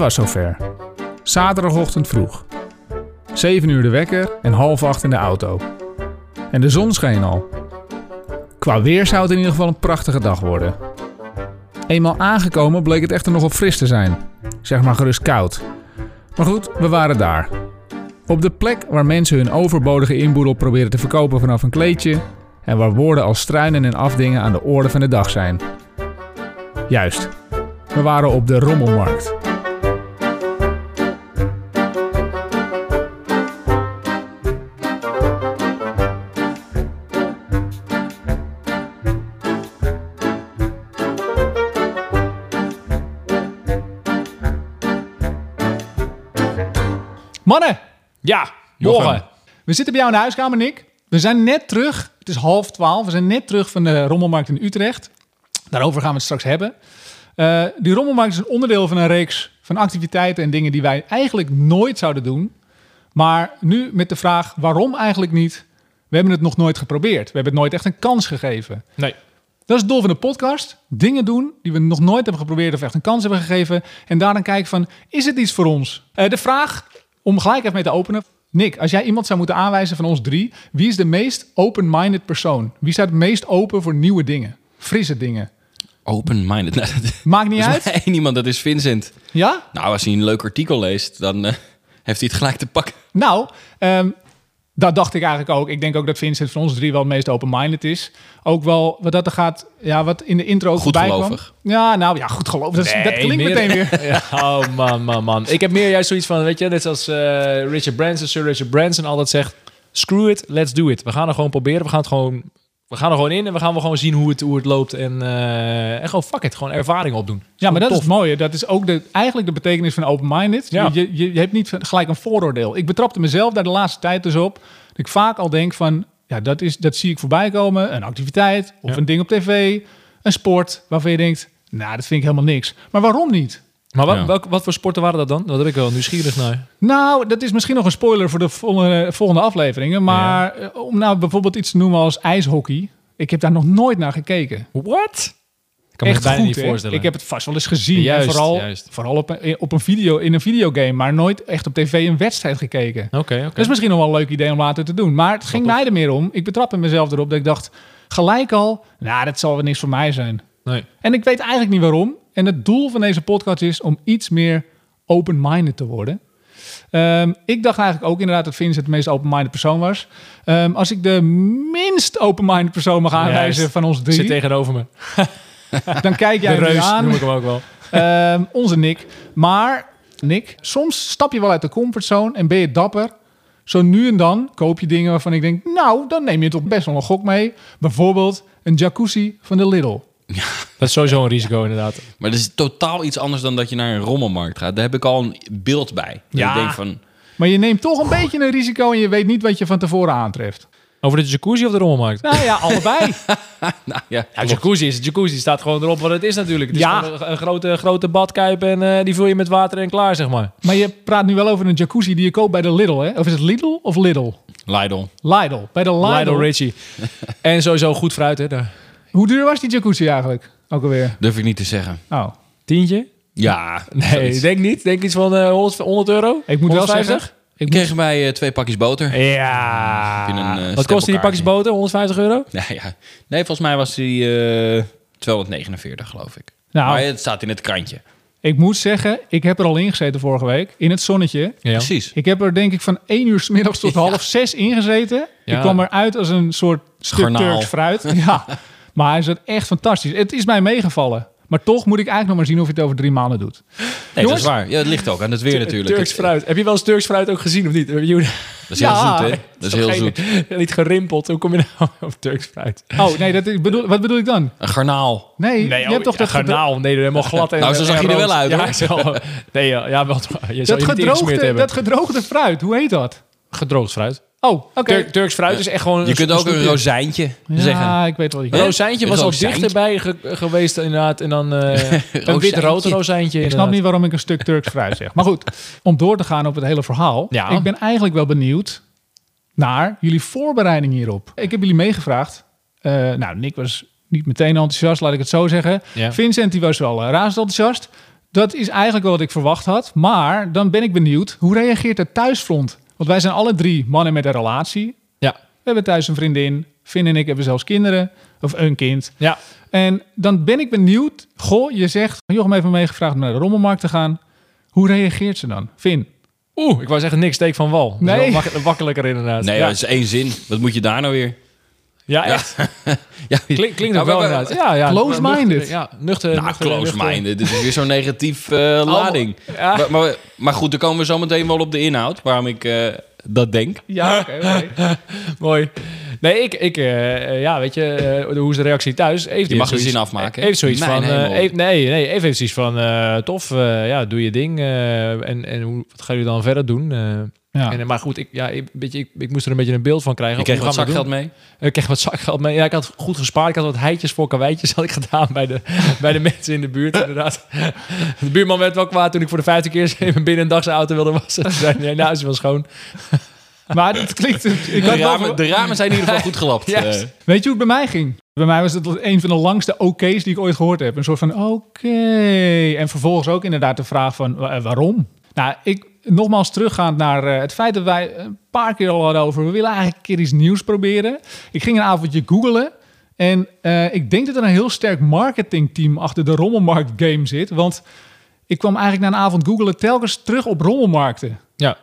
was zover. Zaterdagochtend vroeg. 7 uur de wekker en half acht in de auto. En de zon scheen al. Qua weer zou het in ieder geval een prachtige dag worden. Eenmaal aangekomen bleek het echter nogal fris te zijn. Zeg maar gerust koud. Maar goed, we waren daar. Op de plek waar mensen hun overbodige inboedel proberen te verkopen vanaf een kleedje. En waar woorden als struinen en afdingen aan de orde van de dag zijn. Juist. We waren op de rommelmarkt. Mannen, Ja, morgen. Jochem. We zitten bij jou in de huiskamer, Nick. We zijn net terug. Het is half twaalf. We zijn net terug van de Rommelmarkt in Utrecht. Daarover gaan we het straks hebben. Eh, die Rommelmarkt is een onderdeel van een reeks van activiteiten en dingen die wij eigenlijk nooit zouden doen. Maar nu met de vraag waarom eigenlijk niet. We hebben het nog nooit geprobeerd. We hebben het nooit echt een kans gegeven. Nee. Dat is het doel van de podcast. Dingen doen die we nog nooit hebben geprobeerd of echt een kans hebben gegeven. En daar dan kijken van, is het iets voor ons? Eh, de vraag, om gelijk even mee te openen. Nick, als jij iemand zou moeten aanwijzen van ons drie... wie is de meest open-minded persoon? Wie staat het meest open voor nieuwe dingen? Frisse dingen. Open-minded. Nou, Maakt niet is uit. één iemand, dat is Vincent. Ja? Nou, als hij een leuk artikel leest, dan eh, heeft hij het gelijk te pakken. Nou, ehm, dat dacht ik eigenlijk ook. Ik denk ook dat Vincent van ons drie wel het meest open-minded is. Ook wel wat dat er gaat, ja, wat in de intro ook voorbij kwam. Goedgelovig. Ja, nou ja, goed gelovig. Dat, is- dat klinkt meer- meteen weer. Ja, oh man, man, man. Ik heb meer juist zoiets van, weet je, net zoals eh, Richard Branson, Sir Richard Branson altijd zegt, screw it, let's do it. We gaan er gewoon proberen, we gaan het gewoon, we gaan er gewoon in en we gaan wel gewoon zien hoe het, hoe het loopt en, eh, en gewoon fuck it, gewoon ervaring opdoen. Ja, maar dat is tof. het mooie. Dat is ook de, eigenlijk de betekenis van open-minded. Ja. Je, je, je hebt niet gelijk een vooroordeel. Ik betrapte mezelf daar de laatste tijd dus op. Dat ik vaak al denk van, ja, dat, is, dat zie ik voorbij komen. Een activiteit of Ja. een ding op tv, een sport waarvan je denkt, nou, dat vind ik helemaal niks. Maar waarom niet? Maar wat, Ja. welk- wat voor sporten waren dat dan? Daar ben ik wel nieuwsgierig naar. Nou, dat is misschien nog een spoiler voor de volgende, volgende afleveringen. Maar eh, om nou bijvoorbeeld iets te noemen als ijshockey. Ik heb daar nog nooit naar gekeken. What? Ik kan me Echt goed, niet voorstellen. Ik heb het vast wel eens gezien. Juist, en vooral juist. vooral op, een, op een video, in een videogame. Maar nooit echt op tv een wedstrijd gekeken. Oké, oké. Dat is misschien nog wel een leuk idee om later te doen. Maar het ging mij er meer om. Ik betrapte mezelf erop dat ik dacht... gelijk al, nou, dat zal wel niks voor mij zijn. Nee. En ik weet eigenlijk niet waarom. En het doel van deze podcast is om iets meer open-minded te worden. Ehm, ik dacht eigenlijk ook inderdaad dat Vincent de meest open-minded persoon was. Ehm, als ik de minst open-minded persoon mag aanwijzen Juist. van ons Zit drie, tegenover me. dan kijk jij De reus aan. noem ik hem ook wel. Ehm, onze Nick. Maar, Nick, soms stap je wel uit de comfortzone en ben je dapper. Zo nu en dan koop je dingen waarvan ik denk... nou, dan neem je toch best wel een gok mee. Bijvoorbeeld een jacuzzi van de Lidl. Dat is sowieso een risico inderdaad. Maar dat is totaal iets anders dan dat je naar een rommelmarkt gaat. Daar heb ik al een beeld bij. Dat Ja. Ik denk van, Maar je neemt toch een beetje een risico... en je weet niet wat je van tevoren aantreft. Over de jacuzzi of de rommelmarkt? Nou ja, allebei. nou ja, Ja, jacuzzi is jacuzzi. Staat gewoon erop wat het is natuurlijk. Het is Ja. een, een grote, grote badkuip en eh, die vul je met water en klaar, zeg maar. maar je praat nu wel over een jacuzzi die je koopt bij de Lidl, hè? Of is het Lidl of Lidl? Lidl. Lidl. Bij de Lidl. Lidl Richie. en sowieso goed fruit, hè. daar. Hoe duur was die jacuzzi eigenlijk? Ook alweer. Durf ik niet te zeggen. Oh. Tientje? Ja, Nee, zoiets. denk niet. Denk iets van eh, 100, 100 euro? Ik moet wel 150? zeggen... Ik Ik moet, kreeg erbij eh, twee pakjes boter. Ja. Heb je een, eh, Wat kosten die pakjes stempelkaartje? boter? 150 euro? Ja, ja. Nee, volgens mij was die eh 249, geloof ik. nou, Maar het staat in het krantje. Ik moet zeggen, ik heb er al ingezeten vorige week. In het zonnetje. Ja. Precies. Ik heb er denk ik van 1 uur s middags tot Ja. half 6 ingezeten. Ja. Ik kwam eruit als een soort stuk Garnaal. Turks fruit. Ja. Maar hij zat echt fantastisch. Het is mij meegevallen. Maar toch moet ik eigenlijk nog maar zien of je het over drie maanden doet. Nee, dat is waar. Ja, het ligt ook aan het weer natuurlijk. Turks fruit. Heb je wel eens Turks fruit ook gezien of niet? Dat is heel Ja. zoet, hè? Dat is heel Geen- zoet. Niet gerimpeld. Hoe kom je nou op Turks fruit? Oh nee, dat is, bedoel, wat bedoel ik dan? Een garnaal. Nee, je hebt toch dat, gedro- garnaal? Nee, helemaal glad en Nou, zo zag je er wel uit, ja, hoor. ik zal- nee, ja, ja, wel. Je zou dat, gedroogde, hebben. dat gedroogde fruit. Hoe heet dat? Gedroogd fruit. Oh, oké. Tur- Turks fruit is echt gewoon... Je kunt ook een rozijntje Ja, zeggen. ik weet wel. wat je Een rozijntje was al dichterbij ge- geweest inderdaad. En dan eh een Rozijntje. wit-rood rozijntje. Ik snap niet waarom ik een stuk Turks fruit zeg. Maar goed, om door te gaan op het hele verhaal. Ja. Ik ben eigenlijk wel benieuwd naar jullie voorbereiding hierop. Ik heb jullie meegevraagd. Eh, nou, Nick was niet meteen enthousiast, laat ik het zo zeggen. Ja. Vincent die was wel uh, razend enthousiast. Dat is eigenlijk wel wat ik verwacht had. Maar dan ben ik benieuwd, hoe reageert het thuisfront? Want wij zijn alle drie mannen met een relatie. Ja. We hebben thuis een vriendin. Finn en ik hebben zelfs kinderen. Of een kind. Ja. En dan ben ik benieuwd. Goh, je zegt, Jochem heeft me meegevraagd om naar de rommelmarkt te gaan. Hoe reageert ze dan? Finn? Oeh, ik wou zeggen niks steek van wal. Dat is Nee. wel mak- makkelijker inderdaad. Nee, ja. dat is één zin. Wat moet je daar nou weer? Ja, echt. Ja, Klink, klinkt ook wel inderdaad. Ja, ja. Close-minded. Ja, nuchter. Nou, nuchter- close-minded. Dit is weer zo'n negatief eh, lading. Ja. Maar, maar, maar goed, dan komen we zo meteen wel op de inhoud. Waarom ik eh, dat denk. Ja, oké. Mooi. Nee, ik, ik eh, ja, weet je, hoe is de reactie thuis? Heeft Je mag de zoiets- zin afmaken. Heeft zoiets Mijn van, eh, nee, nee, even heeft zoiets van, eh, tof, eh, ja, doe je ding. eh, en en hoe, wat gaan jullie dan verder doen? Eh, Ja. en, maar goed, ik, ja, ik, weet je, ik, ik moest er een beetje een beeld van krijgen. Je kreeg wat zakgeld mee. Ik kreeg wat zakgeld mee. Ja, ik had goed gespaard. Ik had wat heitjes voor karweitjes had ik gedaan bij de, bij de mensen in de buurt, inderdaad. De buurman werd wel kwaad toen ik voor de vijfde keer binnen een dag zijn auto wilde wassen. Toen zei hij, nou, is wel schoon. Maar het klinkt... Ik De wel- ramen, de ramen zijn in ieder geval goed gelapt. Eh, Weet je hoe het bij mij ging? Bij mij was het een van de langste oké's die ik ooit gehoord heb. Een soort van oké. En vervolgens ook inderdaad de vraag van wa- waarom? Nou, ik nogmaals teruggaand naar eh, het feit dat wij een paar keer al hadden over... we willen eigenlijk een keer iets nieuws proberen. Ik ging een avondje googlen. En eh, ik denk dat er een heel sterk marketingteam achter de Rommelmarkt game zit. Want ik kwam eigenlijk na een avond googelen telkens terug op rommelmarkten. Ja.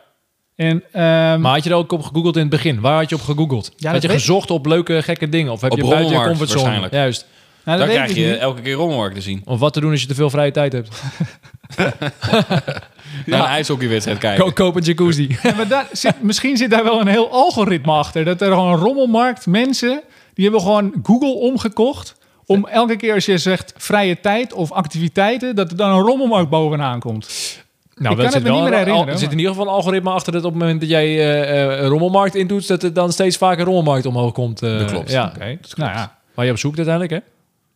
En, ehm, Maar had je er ook op gegoogeld in het begin? Waar had je op gegoogeld? Ja, had dat je weet- gezocht op leuke, gekke dingen? Of heb Op je buiten je comfortzone? waarschijnlijk. Juist. nou, dat dan krijg je niet. elke keer rommelmarkt te zien. Of wat te doen als je te veel vrije tijd hebt. Naar een ijshockeywedstrijd kijken. Ko- Koop een jacuzzi. Ja, maar daar zit, misschien zit daar wel een heel algoritme achter. Dat er gewoon een rommelmarkt mensen... die hebben gewoon Google omgekocht... om elke keer als je zegt vrije tijd of activiteiten... dat er dan een rommelmarkt bovenaan komt. Nou, kan dat het zit me niet wel- meer herinneren, al- Er zit maar- in ieder geval een algoritme achter dat op het moment dat jij eh, eh, een rommelmarkt intoetst, dat er dan steeds vaker rommelmarkt omhoog komt. eh, Dat klopt. Ja. Oké, nou ja, Waar je op zoekt uiteindelijk, hè?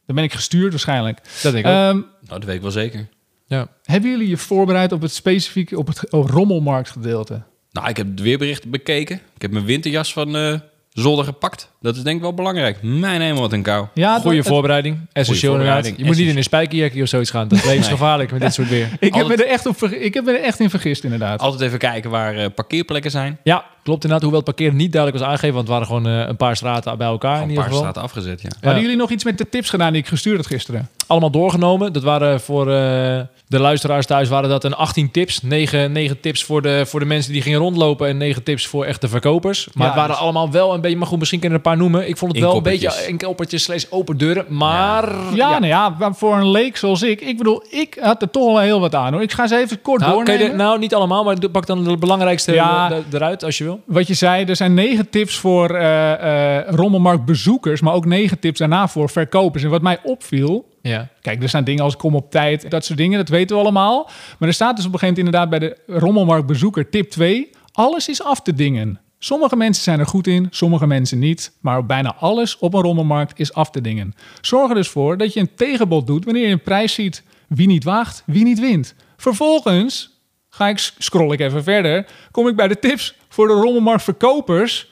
dan ben ik gestuurd waarschijnlijk. Dat denk ik ook. Ehm, Nou, dat weet ik wel zeker. Ja. hebben jullie je voorbereid op het specifieke... op het rommelmarktgedeelte? Nou, ik heb het weerbericht bekeken. Ik heb mijn winterjas van eh zolder gepakt. Dat is denk ik wel belangrijk. Mijn hemel, wat een kou. Ja, Goeie dat- voorbereiding. Essentieel inderdaad. voorbereiding. Je moet niet in een spijkerjackie of zoiets gaan. Dat is levensgevaarlijk met dit soort weer. Ik heb, me er echt op, verg- ik heb me er echt in vergist, inderdaad. Altijd even kijken waar eh, parkeerplekken zijn. Ja, klopt inderdaad. Hoewel het parkeren niet duidelijk was aangegeven, want het waren gewoon eh, een paar straten bij elkaar in Een ieder paar geval. straten afgezet, ja. Hadden jullie nog iets met de tips gedaan die ik gestuurd had gisteren? allemaal doorgenomen. Dat waren voor eh, de luisteraars thuis waren dat een 18 tips. 9, 9 tips voor de, voor de mensen die gingen rondlopen en 9 tips voor echte verkopers. Maar Ja, het waren dus- allemaal wel een beetje, maar goed, misschien kunnen er een paar noemen. Ik vond het wel een Inkoppertjes. beetje inkoppertjes slash open deuren, maar... Ja, nou ja, maar voor een leek zoals ik. Ik bedoel, ik had er toch wel heel wat aan hoor. Ik ga ze even kort Nou, doornemen. de- nou, niet allemaal, maar pak dan de belangrijkste Ja. eh, eruit als je wil. Wat je zei, er zijn negen tips voor eh eh rommelmarktbezoekers, maar ook negen tips daarna voor verkopers. En wat mij opviel, Ja. kijk, er staan dingen als kom op tijd, dat soort dingen, dat weten we allemaal. Maar er staat dus op een gegeven moment inderdaad bij de rommelmarktbezoeker tip 2, alles is af te dingen. Sommige mensen zijn er goed in, sommige mensen niet. Maar bijna alles op een rommelmarkt is af te dingen. Zorg er dus voor dat je een tegenbod doet wanneer je een prijs ziet. Wie niet waagt, wie niet wint. Vervolgens ga ik, scroll ik even verder, kom ik bij de tips voor de rommelmarktverkopers.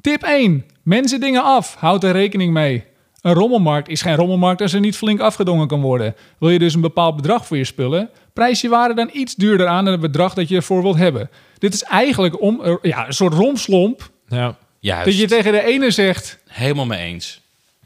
Tip 1. Mensen dingen af. Houd er rekening mee. Een rommelmarkt is geen rommelmarkt als er niet flink afgedongen kan worden. Wil je dus een bepaald bedrag voor je spullen, prijs je waarde dan iets duurder aan dan het bedrag dat je ervoor wilt hebben. Dit is eigenlijk om, er- ja, een soort romslomp. ja. Juist. Dat je tegen de ene zegt, Helemaal mee eens.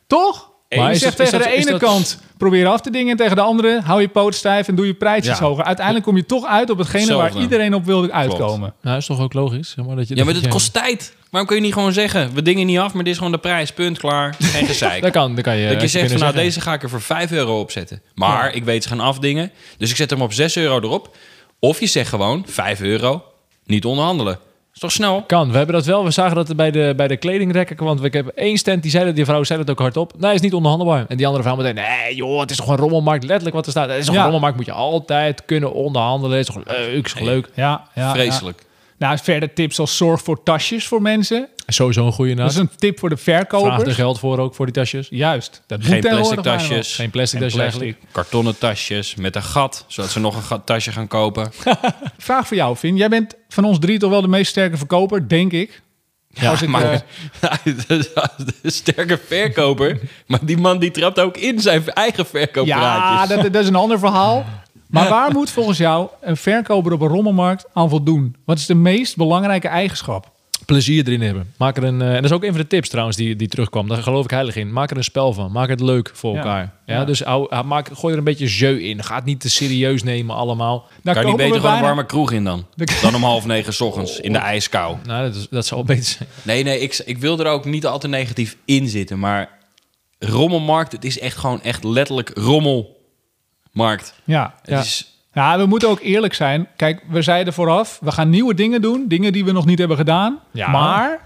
toch? Maar je zegt dat- tegen dat- de ene dat- kant, probeer af te dingen. En tegen de andere, hou je poot stijf en doe je prijsjes Ja. hoger. Uiteindelijk kom je toch uit op hetgene waar iedereen op wilde uitkomen. Nou, is toch ook logisch? Zeg maar, dat je, Ja, maar dat kost tijd. Waarom kun je niet gewoon zeggen, we dingen niet af, maar dit is gewoon de prijs. Punt, klaar. Geen gezeik. Dat kan, dat kan je. Dat je zegt van nou, zeggen. deze ga ik er voor 5 euro op zetten. Maar ik weet ze gaan afdingen. Dus ik zet hem op 6 euro erop. Of je zegt gewoon 5 euro, niet onderhandelen. Is toch snel? Kan. We hebben dat wel. We zagen dat bij de, bij de kledingrekken. Want ik heb één stand die zei dat die vrouw zei dat ook hardop. Nee, is niet onderhandelbaar. En die andere vrouw meteen. Nee, joh, het is toch een rommelmarkt. Letterlijk wat er staat. Het is toch Ja. een rommelmarkt. Moet je altijd kunnen onderhandelen. Het is toch leuk. Is toch leuk. Ja, ja, Vreselijk. ja. Nou, verder tips als zorg voor tasjes voor mensen. Sowieso een goede Dat naast. is een tip voor de Vraag er geld voor ook voor die tasjes. Juist. Dat Geen plastic tasjes. Geen plastic tasjes plastic. eigenlijk. Kartonnen tasjes met een gat, zodat ze nog een gat- tasje gaan kopen. Vraag voor jou, Vin. Jij bent van ons drie toch wel de meest sterke verkoper, denk ik. Ja, Als ik, maar eh, de sterke verkoper. Maar die man die trapt ook in zijn eigen Ja, verkooppraatjes. dat, dat is een ander verhaal. Maar waar moet volgens jou een verkoper op een rommelmarkt aan voldoen? Wat is de meest belangrijke eigenschap? plezier erin hebben. Maak er een, eh, en dat is ook een van de tips trouwens die, die terugkwam. Daar geloof ik heilig in. Maak er een spel van. Maak het leuk voor elkaar. Ja, Ja. Dus hou, hou- maak, gooi er een beetje jeu in. Ga het niet te serieus nemen allemaal. Daar kan je niet beter we gewoon een warme kroeg in dan? Dan om half negen 's ochtends in de ijskou. Nou, dat, is, dat zou wel beter zijn. Nee, nee, ik, ik wil er ook niet al te negatief in zitten. Maar rommelmarkt, het is echt gewoon echt letterlijk rommelmarkt. Ja. Het Ja. is... ja, we moeten ook eerlijk zijn. Kijk, we zeiden vooraf, we gaan nieuwe dingen doen. Dingen die we nog niet hebben gedaan. Ja. Maar,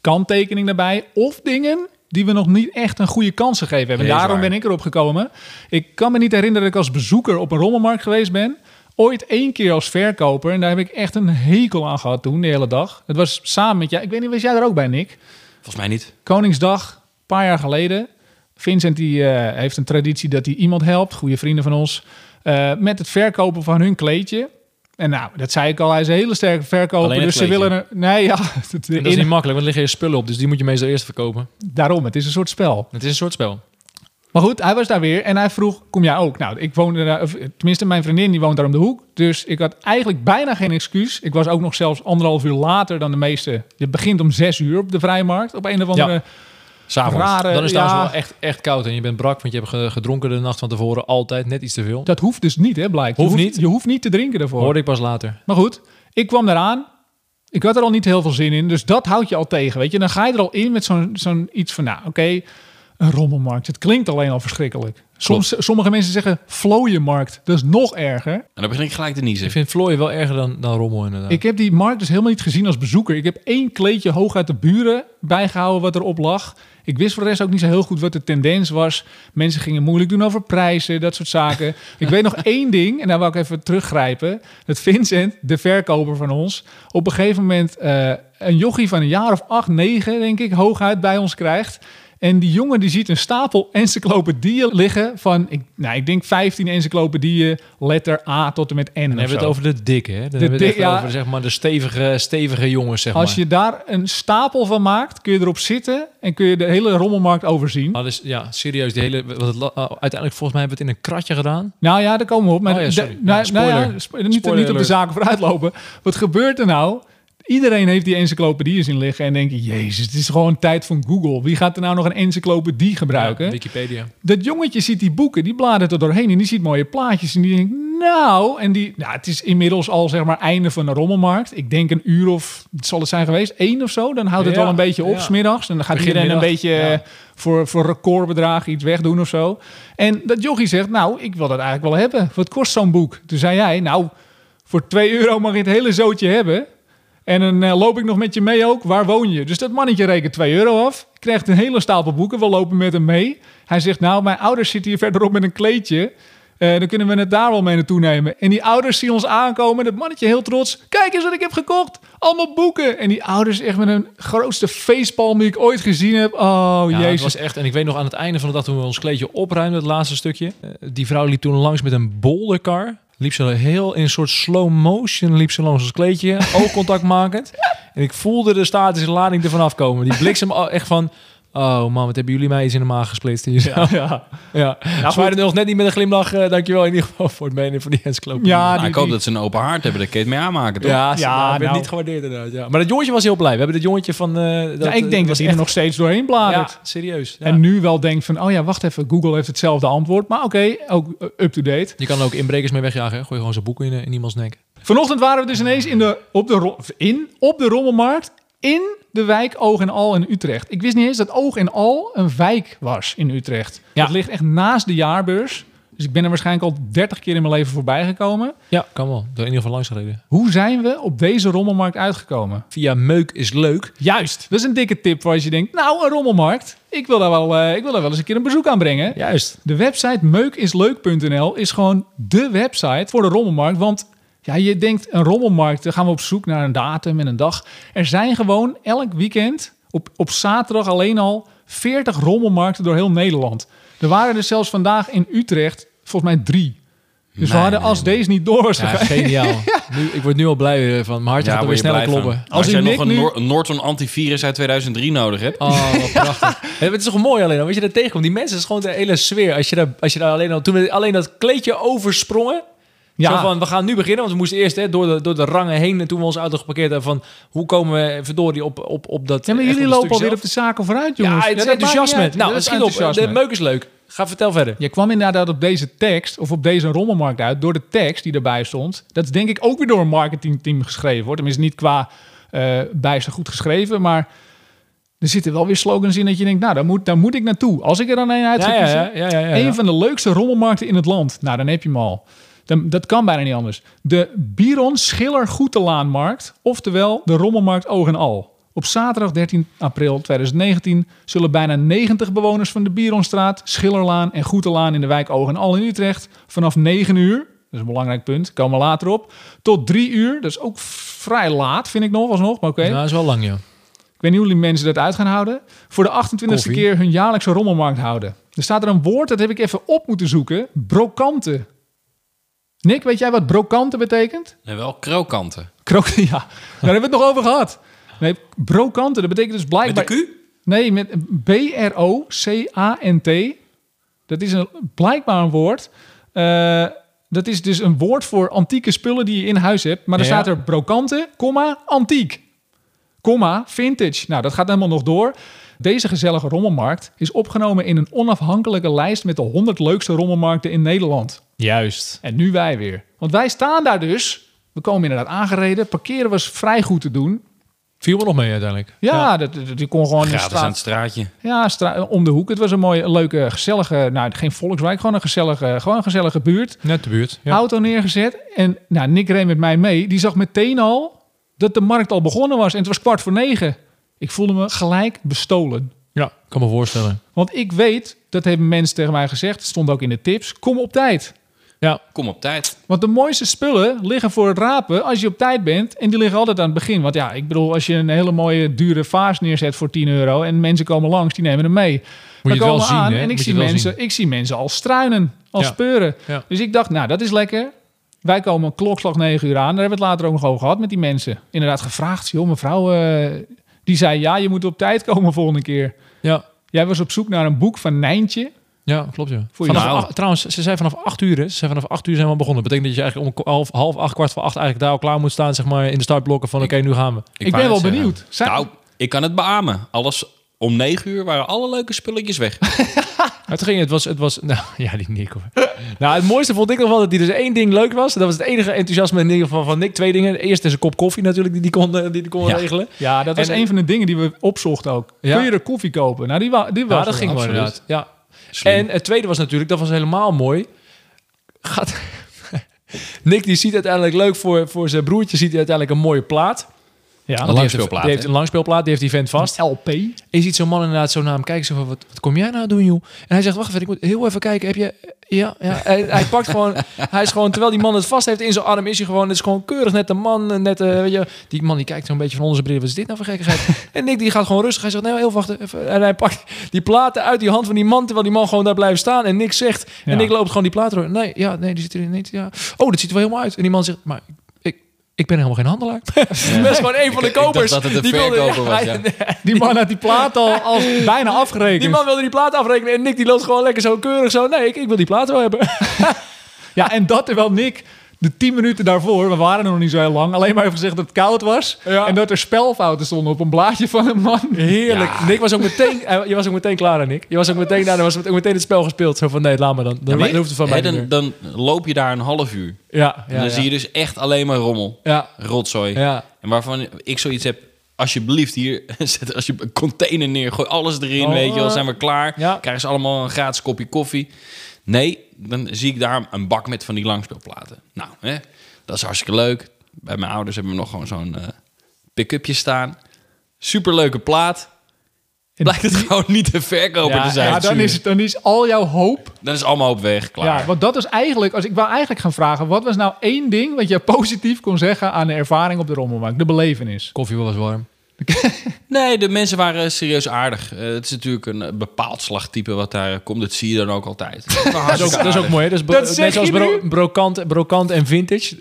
kanttekening daarbij. Of dingen die we nog niet echt een goede kans gegeven hebben. Daarom waar. ben ik erop gekomen. Ik kan me niet herinneren dat ik als bezoeker op een rommelmarkt geweest ben. Ooit één keer als verkoper. En daar heb ik echt een hekel aan gehad toen, de hele dag. Het was samen met jou. Ik weet niet, was jij er ook bij, Nick? Volgens mij niet. Koningsdag, een paar jaar geleden. Vincent die, eh, heeft een traditie dat hij iemand helpt, goede vrienden van ons, eh, met het verkopen van hun kleedje. En nou, dat zei ik al, hij is een hele sterke verkoper. Dus ze willen er. Nee, ja, het- dat is niet makkelijk, want er liggen je spullen op. Dus die moet je meestal eerst verkopen. daarom, het is een soort spel. Het is een soort spel. Maar goed, hij was daar weer en hij vroeg: Kom jij ook? Nou, ik woonde daar, of, tenminste, mijn vriendin die woont daar om de hoek. Dus ik had eigenlijk bijna geen excuus. Ik was ook nog zelfs anderhalf uur later dan de meeste. Je begint om zes uur op de vrijmarkt. Op een of andere S'avonds. rare. Dan is het ja, wel echt, echt koud en je bent brak, want je hebt ge- gedronken de nacht van tevoren altijd net iets te veel. Dat hoeft dus niet, hè, blijkt. Je Hoeft niet? Je hoeft niet te drinken daarvoor. Hoorde ik pas later. Maar goed, ik kwam eraan. Ik had er al niet heel veel zin in. Dus dat houdt je al tegen, weet je. Dan ga je er al in met zo'n zo'n iets van, nou, oké, een rommelmarkt. Het klinkt alleen al verschrikkelijk. Soms, sommige mensen zeggen vlooienmarkt. Dat is nog erger. En dan begin ik gelijk te niezen. Ik vind Floyd wel erger dan, dan Rommel inderdaad. Ik heb die markt dus helemaal niet gezien als bezoeker. Ik heb één kleedje hoog uit de buren bijgehouden wat erop lag. Ik wist voor de rest ook niet zo heel goed wat de tendens was. Mensen gingen moeilijk doen over prijzen, dat soort zaken. ik weet nog één ding, en daar wil ik even teruggrijpen. Dat Vincent, de verkoper van ons, op een gegeven moment eh, een jochie van een jaar of acht, negen, denk ik, hooguit bij ons krijgt. En die jongen die ziet een stapel encyclopedieën liggen van, ik, nou, ik denk 15 encyclopedieën, letter A tot en met N. Dan of hebben we het over de dikke, hè? Dan hebben we het dik- echt ja. over zeg maar, de stevige, stevige jongens, zeg Als maar. je daar een stapel van maakt, kun je erop zitten en kun je de hele rommelmarkt overzien. Maar dus, ja, serieus, die hele, wat het, uh, uiteindelijk volgens mij hebben we het in een kratje gedaan. Nou ja, daar komen we op. Maar Oh ja, de- sorry. nou, Ja, nou ja, spoiler. spo- niet, Spoiler niet op de zaken vooruitlopen. Wat gebeurt er nou? Iedereen heeft die encyclopedieën zien liggen en denkt, jezus, het is gewoon tijd van Google. Wie gaat er nou nog een encyclopedie gebruiken? Ja, Wikipedia. dat jongetje ziet die boeken, die bladert er doorheen en die ziet mooie plaatjes en die denkt, nou, en die, nou, het is inmiddels al zeg maar einde van de rommelmarkt. Ik denk een uur of, het zal het zijn geweest, één of zo. Dan houdt het Ja, wel een beetje op, ja. smiddags. En dan gaat Begin iedereen een beetje eh, voor, voor recordbedragen iets wegdoen of zo. En dat jochie zegt, nou, ik wil dat eigenlijk wel hebben. Wat kost zo'n boek? Toen zei jij, nou, voor 2 euro mag je het hele zootje hebben. En dan eh, loop ik nog met je mee ook. Waar woon je? Dus dat mannetje rekent 2 euro af. Krijgt een hele stapel boeken. We lopen met hem mee. Hij zegt, nou, mijn ouders zitten hier verderop met een kleedje. Eh, dan kunnen we het daar wel mee naartoe nemen. En die ouders zien ons aankomen. Dat mannetje heel trots. Kijk eens wat ik heb gekocht. Allemaal boeken. En die ouders echt met een grootste facepalm die ik ooit gezien heb. Oh, Ja, het jezus. was echt, en ik weet nog aan het einde van de dag toen we ons kleedje opruimden, het laatste stukje. eh, die vrouw liep toen langs met een bolderkar. Liep ze heel in een soort slow motion, liep ze langs ons kleedje, oogcontact makend. En ik voelde de statische lading ervan afkomen. Die bliksem echt van, oh man, wat hebben jullie mij iets in de maag gesplitst hier. Ja, ja. ja. ja. Nog net niet met een glimlach, eh, dankjewel in ieder geval voor het meenemen van die encyclopedie. Ja, Nou, die- ik hoop die- dat ze een open hart hebben. Dat kun je het mee aanmaken, toch? Ja, Ja, ja werd nou. niet gewaardeerd inderdaad. Ja. Maar dat jongetje was heel blij. We hebben dat jongetje van... eh dat, Ja, ik denk dat hij er nog steeds doorheen bladert. Ja, serieus. Ja. En nu wel denkt van, oh ja, wacht even. Google heeft hetzelfde antwoord. Maar oké, ook eh, up-to-date. Je kan er ook inbrekers mee wegjagen. Hè? Gooi gewoon zo'n boeken in, eh, in iemands nek. Vanochtend waren we dus ineens in de, op, de, in, op de Rommelmarkt in de wijk Oog en Al in Utrecht. Ik wist niet eens dat Oog en Al een wijk was in Utrecht. Ja. Het ligt echt naast de jaarbeurs. Dus ik ben er waarschijnlijk al 30 keer in mijn leven voorbij gekomen. Ja, kan wel. Door in ieder geval langs gereden. Hoe zijn we op deze rommelmarkt uitgekomen? Via Meuk is leuk. Juist, dat is een dikke tip voor als je denkt, nou een rommelmarkt. Ik wil daar wel, eh, ik wil daar wel eens een keer een bezoek aan brengen. Juist. De website meukisleuk.nl is gewoon de website voor de rommelmarkt. Want ja, je denkt een rommelmarkt, dan gaan we op zoek naar een datum en een dag. Er zijn gewoon elk weekend, op, op zaterdag alleen al, 40 rommelmarkten door heel Nederland. Er waren er zelfs vandaag in Utrecht, volgens mij drie. Dus we hadden, nee, als deze niet door was Ja, geniaal. Nu, ik word nu al blij van. Mijn hartje Ja, gaat alweer je sneller kloppen. Als, Als jij die nog een, Norton antivirus uit 2003 nodig hebt. Oh, wat prachtig. Het is toch mooi alleen al, wat je daar tegenkomt. Die mensen, is gewoon de hele sfeer. Als je daar, als je daar alleen al, toen we alleen dat kleedje oversprongen, Ja. Zo van, we gaan nu beginnen, want we moesten eerst hè, door, de, door de rangen heen... en toen we onze auto geparkeerd hebben van... hoe komen we verdorie op, op, op dat... Ja, maar jullie op het lopen alweer op de zaken vooruit, jongens. Ja, het is dat maakt enthousiasme. Nou, Dat is schiet op. enthousiasme. De meuk is leuk. Ga, vertel verder. Je kwam inderdaad op deze tekst, of op deze rommelmarkt uit, door de tekst die erbij stond. Dat is denk ik ook weer door een marketingteam geschreven. Hoor. Tenminste, niet qua eh bijster goed geschreven, maar er zitten wel weer slogans in dat je denkt, nou, daar moet, daar moet ik naartoe. Als ik er dan een uit Ja, ja, ja, ja, ja, ja. Een van de leukste rommelmarkten in het land. Nou, dan heb je hem al. Dan, dat kan bijna niet anders. De Biron Schiller Goetelaanmarkt, oftewel de rommelmarkt Oog en Al. Op zaterdag 13 april 2019 zullen bijna 90 bewoners van de Bieronstraat, Schillerlaan en Goetelaan in de wijk Oog en Al in Utrecht vanaf 9 uur, dat is een belangrijk punt, komen we later op, tot 3 uur, dat is ook vrij laat vind ik nog alsnog, maar oké. Nou, dat is wel lang, ja. Ik weet niet hoe die mensen dat uit gaan houden. Voor de 28e Koffie. keer hun jaarlijkse rommelmarkt houden. Er staat er een woord, dat heb ik even op moeten zoeken. Brokante. Nick, weet jij wat brokante betekent? En wel krokanten. Krok, ja, daar hebben we het nog over gehad. Nee, brokante, dat betekent dus Met blijkbaar... de Q? Nee, met B-R-O-C-A-N-T. Dat is een, blijkbaar een woord. Eh, dat is dus een woord voor antieke spullen die je in huis hebt. Maar dan Ja. staat er brokante, comma, antiek. Comma, vintage. Nou, dat gaat helemaal nog door. Deze gezellige rommelmarkt is opgenomen in een onafhankelijke lijst met de 100 leukste rommelmarkten in Nederland. Juist. En nu wij weer. Want wij staan daar dus. We komen inderdaad aangereden. Parkeren was vrij goed te doen. Viel me nog mee uiteindelijk. Ja, Dat, dat, je kon gewoon Gratis aan het straat, straatje. ja, stra- om de hoek. Het was een mooie, leuke, gezellige, nou geen volkswijk, gewoon een gezellige, gewoon een gezellige buurt. Net de buurt. Ja. Auto neergezet en nou, Nick reed met mij mee. Die zag meteen al dat de markt al begonnen was en het was kwart voor negen. Ik voelde me gelijk bestolen. ja, kan me voorstellen. Want ik weet, dat hebben mensen tegen mij gezegd, het stond ook in de tips, kom op tijd. Ja, Kom op tijd. Want de mooiste spullen liggen voor het rapen als je op tijd bent. En die liggen altijd aan het begin. Want ja, ik bedoel, als je een hele mooie dure vaas neerzet voor 10 euro... en mensen komen langs, die nemen hem mee. je Dan het wel komen we zien, aan hè? en ik Moet je zie, mensen, zien. ik zie mensen al struinen, al Ja. speuren. Ja. Dus ik dacht, nou, dat is lekker. Wij komen klokslag 9 uur aan. Daar hebben we het later ook nog over gehad met die mensen. Inderdaad gevraagd, joh, mevrouw... eh, die zei, ja, je moet op tijd komen volgende keer. ja. Jij was op zoek naar een boek van Nijntje. Ja, klopt ja. Voor Vanaf nou. acht- trouwens, ze zei vanaf 8 uur. Ze zei vanaf 8 uur zijn we begonnen. Dat betekent dat je eigenlijk om half, half acht, kwart voor acht eigenlijk daar al klaar moet staan, zeg maar, in de startblokken van oké, nu gaan we. Ik, ben wel zeggen. benieuwd. Zijn- Nou, ik kan het beamen. Alles om negen uur waren alle leuke spulletjes weg. Toen ging het, was, het was, nou ja, die Nick hoor. nou, het mooiste vond ik nog wel dat die dus één ding leuk was. Dat was het enige enthousiasme in ieder geval van Nick. Twee dingen. Eerst is een kop koffie natuurlijk die die kon, eh, die die kon Ja. regelen. Ja, dat was En- een van de dingen die we opzochten ook. Ja. Kun je er koffie kopen? Nou, die, wa die was Ja, dat er ging wel absoluut. inderdaad. Ja. En het tweede was natuurlijk, dat was helemaal mooi. Gaat... Nick die ziet uiteindelijk leuk voor, voor zijn broertje, ziet hij uiteindelijk een mooie plaat. Ja, Een Die heeft, langspeelplaat, die heeft een langspeelplaat, die heeft die vent vast. LP. En je ziet zo'n man inderdaad zo naar hem kijken. Zo van, wat, wat kom jij nou doen, joh? En hij zegt, wacht even, ik moet heel even kijken. Heb je... Ja, ja. Hij, hij pakt gewoon... Hij is gewoon, terwijl die man het vast heeft in zijn arm, is hij gewoon... Het is gewoon keurig net een man. Net, eh, weet je, die man die kijkt zo'n beetje van onder zijn bril. Wat is dit nou voor gekkigheid? en Nick die gaat gewoon rustig. Hij zegt, nee, heel wachten. Even. En hij pakt die platen uit die hand van die man... terwijl die man gewoon daar blijft staan. En Nick zegt... Ja. En Nick loopt gewoon die platen door. Nee, ja, nee, die zit erin niet. Ja. Oh, dat ziet er wel helemaal uit. En die man zegt, maar... Ik, ben helemaal geen handelaar. Dat is gewoon een van de Ik- ik dacht kopers. dat het een Die wilde- verkoper was, Ja, ja. Die man had die plaat al als bijna afgerekend. Die man wilde die plaat afrekenen en Nick die loopt gewoon lekker zo keurig zo. Nee, ik, ik wil die plaat wel hebben. Ja, en dat terwijl Nick de 10 minuten daarvoor, we waren er nog niet zo heel lang, alleen maar even gezegd dat het koud was. Ja. En dat er spelfouten stonden op een blaadje van een man. Heerlijk. Nick was ook meteen, hij- je was ook meteen klaar, Nick. Je was ook meteen, nou, dan was ook meteen het spel gespeeld. Zo van, nee, laat maar dan. Dan, hoeft het van mij dan, dan loop je daar een half uur. Ja, En ja, dan ja. zie je dus echt alleen maar rommel. Ja, Rotzooi. ja. En waarvan ik zoiets heb... Alsjeblieft, hier, zet als je een container neer, gooi alles erin, Oh, weet je wel, eh. zijn we klaar. Ja. Krijgen ze allemaal een gratis kopje koffie. Nee, dan zie ik daar een bak met van die langspeelplaten. Nou, hè, dat is hartstikke leuk. Bij mijn ouders hebben we nog gewoon zo'n eh pick-upje staan. Superleuke plaat. Blijkt het gewoon niet te verkopen Ja, te zijn. Ja, dan is, het, dan is al jouw hoop. Dan is allemaal op weg, klaar. Ja, want dat was eigenlijk, als ik wou eigenlijk gaan vragen, wat was nou één ding wat je positief kon zeggen aan de ervaring op de rommelmarkt, de belevenis? Koffie was warm. Nee, de mensen waren serieus aardig. Eh, het is natuurlijk een eh, bepaald slagtype wat daar komt. Dat zie je dan ook altijd. Dat is ook, dat is ook mooi, hè? Dat is bro- Dat zeg net zoals bro- brokant, brokant en vintage.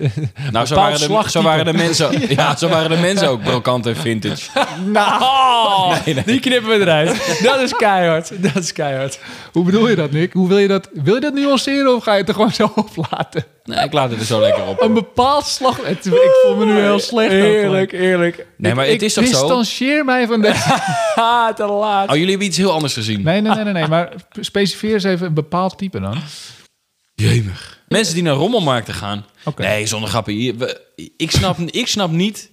Nou, zo Bepaald waren, de, zo waren de mensen. ja. zo waren de mensen ook brokant en vintage. Nou, Oh, die knippen we eruit. Dat is keihard. Dat is keihard. hoe bedoel je dat, Nick? Hoe wil je dat? Wil je dat nuanceren of ga je het er gewoon zo op laten? Nee, ik laat het er zo lekker op. Een bepaald slag... Ik voel me nu heel slecht. ook, Heerlijk, heerlijk. Nee, maar ik, het is toch ik zo? distancieer mij van deze... Ha, te laat. Oh, jullie hebben iets heel anders gezien. Nee, nee, nee, nee, nee. Maar specifieer eens even een bepaald type dan. Jemig. Mensen die naar rommelmarkten gaan. Oké. Nee, zonder grappen. Ik snap, ik snap niet...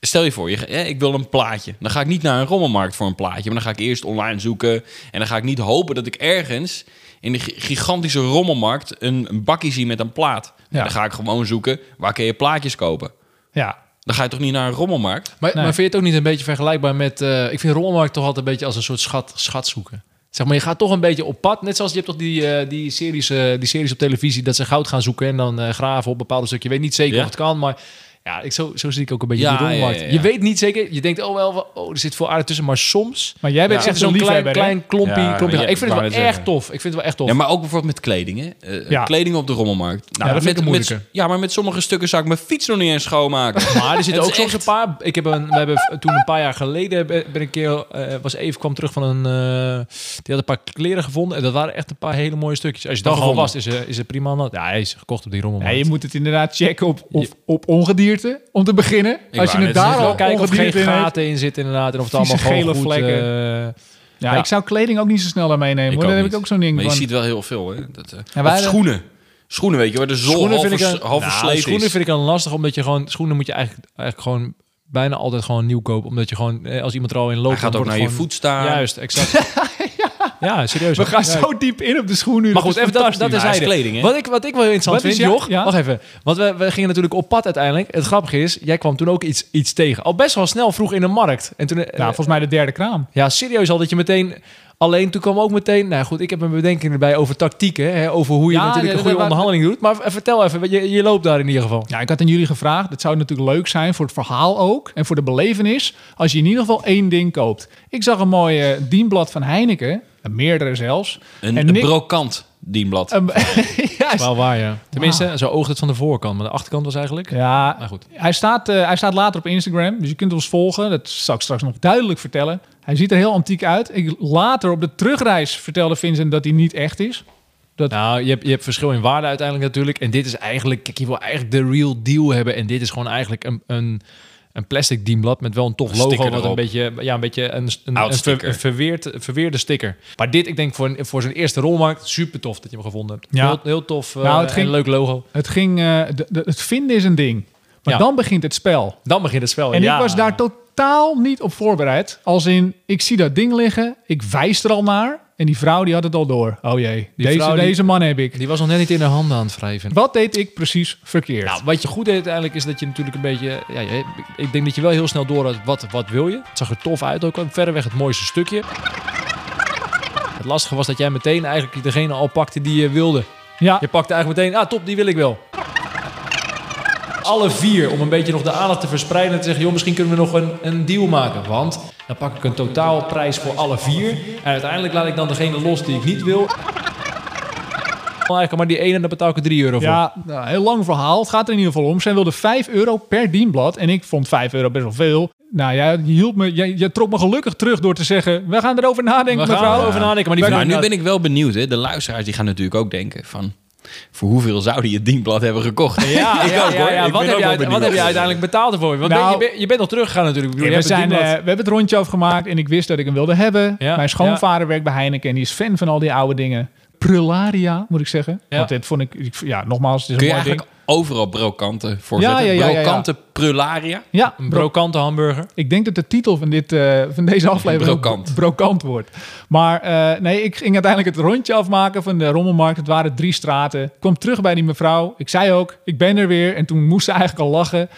Stel je voor, je, hè, ik wil een plaatje. Dan ga ik niet naar een rommelmarkt voor een plaatje. Maar dan ga ik eerst online zoeken. En dan ga ik niet hopen dat ik ergens in de gi- gigantische rommelmarkt een, een bakje zie met een plaat. Dan ga ik gewoon zoeken, waar kun je plaatjes kopen? Ja. Dan ga je toch niet naar een rommelmarkt? Maar, Nee. maar vind je het ook niet een beetje vergelijkbaar met... eh, ik vind rommelmarkt toch altijd een beetje als een soort schat, schat zoeken. Zeg maar, je gaat toch een beetje op pad. Net zoals je hebt toch die, eh, die, series, eh, die series op televisie... dat ze goud gaan zoeken en dan eh, graven op bepaalde stukken. Je weet niet zeker Ja. of het kan, maar... Ja, ik, zo, zo zie ik ook een beetje Ja, die rommelmarkt. ja, ja, ja. Je weet niet zeker. Je denkt, oh wel, oh, er zit veel aarde tussen. Maar soms Maar jij bent echt zo'n klein, klein klompje, Ja, klompje. ja, ik vind het wel zeggen. tof. Ik vind het wel echt tof. Ja, maar ook bijvoorbeeld met kleding. Hè? Eh, Ja. Kleding op de rommelmarkt. Nou, dat vind ik met, met, ja, maar met sommige stukken zou ik mijn fiets nog niet eens schoonmaken. Maar er zitten Het ook soms een echt- paar. Ik heb een, we hebben toen een paar jaar geleden ben een keer eh, was even kwam terug van een. eh, die had een paar kleren gevonden en dat waren echt een paar hele mooie stukjes. Als je dan gewoon Gevonden. was, is is er prima. Ja, hij is gekocht op die rommel. Ja, je moet het inderdaad checken op, op, op ongedierte, om te beginnen. Ik Als je het net daar al kijken of er geen gaten in zitten inderdaad en of het allemaal gewoon gele goed, vlekken. eh, Ja, Ja. ik zou kleding ook niet zo snel daar meenemen. Hoor. Dan heb ik ook zo'n ding Maar je van... ziet wel heel veel. Hè? Dat, eh, hadden- schoenen. Schoenen, weet je, waar de zool schoenen half, vind ik een, half nou, schoenen vind ik dan lastig omdat je gewoon schoenen moet je eigenlijk, eigenlijk gewoon bijna altijd gewoon nieuw kopen omdat je gewoon eh, als iemand er al in loopt Hij gaat dan ook naar wordt je voet staan. Juist, exact. ja. serieus. We gaan Ja, zo diep in op de schoen nu. Maar goed, is even dat, is Ja, zijde. kleding, hè? Wat ik, wat ik wel interessant Wat vind, Joch, ja? wacht even. Want we, we gingen natuurlijk op pad uiteindelijk. Het grappige is, jij kwam toen ook iets, iets tegen. Al best wel snel vroeg in de markt. En toen, Nou, volgens mij de derde kraam. ja, serieus al dat je meteen... Alleen toen kwam ook meteen... Nou goed, ik heb een bedenking erbij over tactieken. Hè, over hoe je Ja, natuurlijk ja, een goede onderhandeling doet. Maar vertel even, je, je loopt daar in ieder geval. Ja, ik had aan jullie gevraagd. Het zou natuurlijk leuk zijn voor het verhaal ook. En voor de belevenis. Als je in ieder geval één ding koopt. Ik zag een mooi eh, dienblad van Heineken. Meerdere zelfs. Een, En een Nick- brokant dienblad. Een- ja, Wel waar, ja. Tenminste, zo oogt het van de voorkant. Maar de achterkant was eigenlijk... ja, Maar goed. Hij staat, eh, hij staat later op Instagram, dus je kunt ons volgen. Dat zal ik straks nog duidelijk vertellen. Hij ziet er heel antiek uit. Ik, later op de terugreis vertelde Vincent dat hij niet echt is. Nou, je hebt, je hebt verschil in waarde uiteindelijk natuurlijk. En dit is eigenlijk... Kijk, je wil eigenlijk de real deal hebben. En dit is gewoon eigenlijk een... een een plastic dienblad met wel een tof Een logo, wat een beetje, ja, een beetje een, een, Oud een, ver- sticker. een verweerd, verweerde sticker. Maar dit, ik denk voor, een- voor zijn eerste rolmarkt, super tof dat je hem gevonden hebt. Ja. Heel, heel tof, eh, Nou, het en ging- een leuk logo. Het, ging, eh, het vinden is een ding. Maar Ja. dan begint het spel. Dan begint het spel. En ja. ik was daar totaal niet op voorbereid. Als in, ik zie dat ding liggen, ik wijs er al naar. En die vrouw die had het al door. Oh jee, Die deze, vrouw die- deze man heb ik. Die was nog net niet in de handen aan het wrijven. Wat deed ik precies verkeerd? Nou, wat je goed deed uiteindelijk is dat je natuurlijk een beetje... Ja, ik denk dat je wel heel snel door had wat, wat wil je. Het zag er tof uit ook. Verreweg het mooiste stukje. Het lastige was dat jij meteen eigenlijk degene al pakte die je wilde. ja, Je pakte eigenlijk meteen, ah top, die wil ik wel. Alle vier, om een beetje nog de aandacht te verspreiden en te zeggen, joh, misschien kunnen we nog een, een deal maken. Want dan pak ik een totaalprijs voor alle vier. En uiteindelijk laat ik dan degene los die ik niet wil. Eigenlijk maar die ene, daar betaal ik er 3 euro voor. Ja, nou, heel lang verhaal. Het gaat er in ieder geval om. Zij wilde 5 euro per dienblad. En ik vond 5 euro best wel veel. Nou ja, je, hielp me, je, je trok me gelukkig terug door te zeggen... we gaan erover nadenken, We gaan mevrouw. erover nadenken, maar die Maar vrouw- nu ben ik wel benieuwd. Hè? De luisteraars die gaan natuurlijk ook denken van... Voor hoeveel zou die het dienblad hebben gekocht? Ja, ik ja, ook ja, hoor. ja. Ik Wat, ben heb ook je, wel uit- wat heb je uiteindelijk betaald ervoor? Want ben- Nou- je, bent, je bent nog teruggegaan natuurlijk. Ik bedoel, we, je zijn, eh, we hebben het rondje afgemaakt en ik wist dat ik hem wilde hebben. Ja, Mijn schoonvader werkt bij Heineken en die is fan van al die oude dingen. Prularia, moet ik zeggen. Ja. Want dit vond ik, ik- ja, nogmaals, het is Kun een je mooi ding. eigenlijk overal brokanten voor Ja, zetten? ja, ja, ja, ja. Brokanten prularia? Ja, een bro- brokante hamburger. ik denk dat de titel van, dit, eh, van deze aflevering Brokant. brokant wordt. Maar eh, nee, ik ging uiteindelijk het rondje afmaken van de rommelmarkt. Het waren drie straten. Ik kwam terug bij die mevrouw. Ik zei ook, ik ben er weer. En toen moest ze eigenlijk al lachen.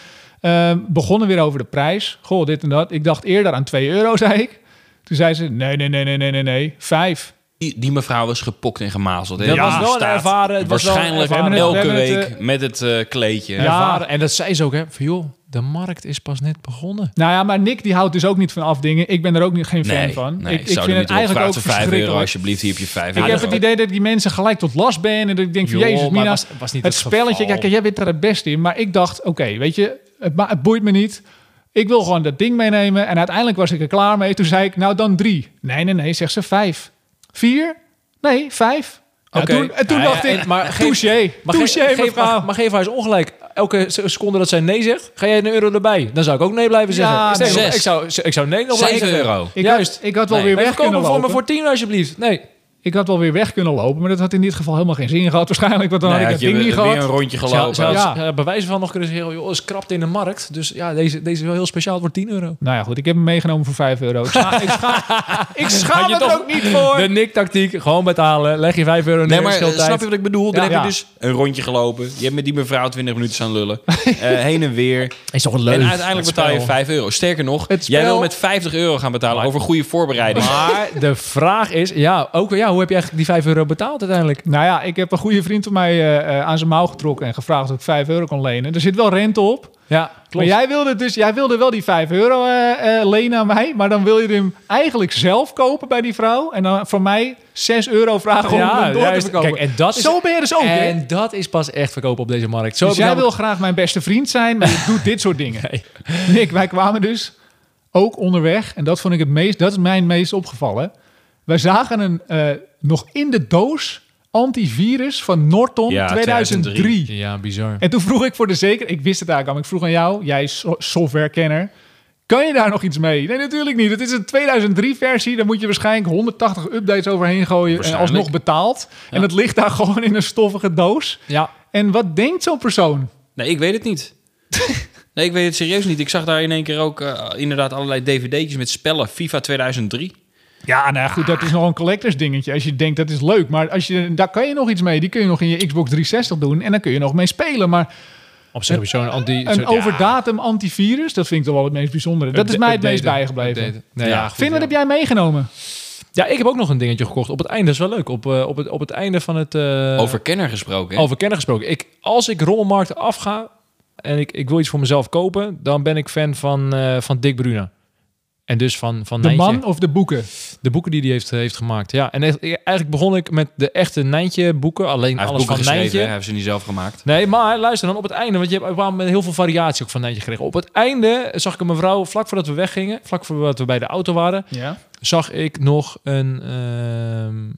Ehm, begonnen weer over de prijs. Goh, dit en dat. Ik dacht eerder aan 2 euro, zei ik. Toen zei ze, nee, nee, nee, nee, nee, nee, nee. Vijf. Die, die mevrouw was gepokt en gemazeld. hè? Dat Ja, was wel een ervaren... Het was wel Waarschijnlijk we hebben ervaren- het- elke hebben week het, met het eh, kleedje. Ja. ervaren. En dat zei ze ook, hè. Van joh, de markt is pas net begonnen. Nou ja, maar Nick die houdt dus ook niet van afdingen. Ik ben er ook niet, geen fan Nee, van. nee, ik ik zou vind er het niet eigenlijk ook voor 5 euro verschrikkelijk. alsjeblieft. Hier heb je 5 Ik heb het idee dat die mensen gelijk tot last ben. En dat ik denk van, Joh, jezus maar Mina, was- was niet het het spelletje. geval. Kijk, jij bent er het beste in. Maar ik dacht, oké, weet je, het, ma- het boeit me niet. Ik wil gewoon dat ding meenemen. En uiteindelijk was ik er klaar mee. Toen zei ik, nou dan drie. Nee, nee, nee, zegt ze vijf. Vier? Nee, vijf. Ja, Oké. toen, en toen Ja, ja, dacht ik, maar geef- touché, Maar touché geef, maar, maar geef haar eens ongelijk. Elke se- seconde dat zij nee zegt, ga jij een euro erbij. Dan zou ik ook nee blijven zeggen. Ja, nog, zes. ik, zou, ik zou nee nog blijven 7 zeggen. euro. ik, Juist. Had, ik had wel Nee, weer weg kunnen hem voor lopen. me voor 10 alsjeblieft. Nee. Ik had wel weer weg kunnen lopen, maar dat had in dit geval helemaal geen zin gehad. Waarschijnlijk, want dan Nee, had ik je dat ding niet weer gehad. een rondje gelopen. zou Ja. wijze van nog kunnen zeggen, joh, is krapte in de markt. Dus ja, deze, deze is wel heel speciaal. Het wordt 10 euro. Nou ja, goed, ik heb hem meegenomen voor 5 euro. Ik, scha ik, scha ik schaam er toch ook niet voor. De Nick-tactiek, gewoon betalen. Leg je 5 euro neer, Nee, maar eh, snap tijd. je wat ik bedoel? Dan Ja. heb je dus een rondje gelopen. Je hebt met die mevrouw 20 minuten staan lullen. Eh, heen en weer. Is toch leuk? En uiteindelijk betaal je 5 euro. Sterker nog, Het jij wil met 50 euro gaan betalen over goede voorbereiding. Maar de vraag is, ja, ook, ja, hoe heb je eigenlijk die 5 euro betaald uiteindelijk? Nou ja, ik heb een goede vriend van mij eh, eh, aan zijn mouw getrokken en gevraagd of ik 5 euro kon lenen. Er zit wel rente op. Ja, klopt. Maar jij wilde dus, jij wilde wel die 5 euro eh, lenen aan mij, maar dan wil je hem eigenlijk zelf kopen bij die vrouw en dan van mij 6 euro vragen om Ja, hem door juist. te verkopen. Kijk, en dat is- Zo ben je dus ook? En dat is pas echt verkopen op deze markt. Zo Dus jij wil graag mijn beste vriend zijn, maar je doet dit soort dingen. Nick, wij kwamen dus ook onderweg. En dat vond ik het meest, dat is mij het meest opgevallen. Wij zagen een eh, nog in de doos antivirus van Norton Ja, 2003. 2003. Ja, bizar. En toen vroeg ik voor de zeker, ik wist het eigenlijk al, ik vroeg aan jou, jij is so- softwarekenner. Kan je daar nog iets mee? Nee, natuurlijk niet. Het is een 2003 versie. Daar moet je waarschijnlijk 180 updates overheen gooien en Waarschijnlijk. alsnog betaald. En het ligt daar gewoon in een stoffige doos. Ja, En wat denkt zo'n persoon? Nee, ik weet het niet. Nee, ik weet het serieus niet. Ik zag daar in één keer ook eh, inderdaad allerlei dvd'tjes met spellen. FIFA 2003. Ja, nou goed, dat is nog een collectors dingetje. Als je denkt dat is leuk, maar als je, daar kan je nog iets mee. Die kun je nog in je Xbox 360 doen en dan kun je nog mee spelen. Maar op zich zo'n anti... een overdatum antivirus, dat vind ik toch wel het meest bijzondere. Dat is mij het meest bijgebleven. Nee, Ja. goed, Finn, wat ja. heb jij meegenomen? Ja, ik heb ook nog een dingetje gekocht. Op het einde, dat is wel leuk. Op, eh, op, het, op het einde van het... eh, Over kenner gesproken. hè? over kennen gesproken. Ik, als ik rommelmarkten afga en ik, ik wil iets voor mezelf kopen, dan ben ik fan van, eh, van Dick Bruna. En dus van, van De Nijntje. man of de boeken? De boeken die hij heeft, heeft gemaakt. Ja, en echt- eigenlijk begon ik met de echte Nijntje boeken. Alleen alles boeken van Nijntje. hè? heeft ze niet zelf gemaakt. Nee, maar luister dan op het einde, want je hebt een heel veel variatie ook van Nijntje gekregen. Op het einde zag ik een mevrouw, vlak voordat we weggingen, vlak voordat we bij de auto waren, Ja. zag ik nog een... ehm,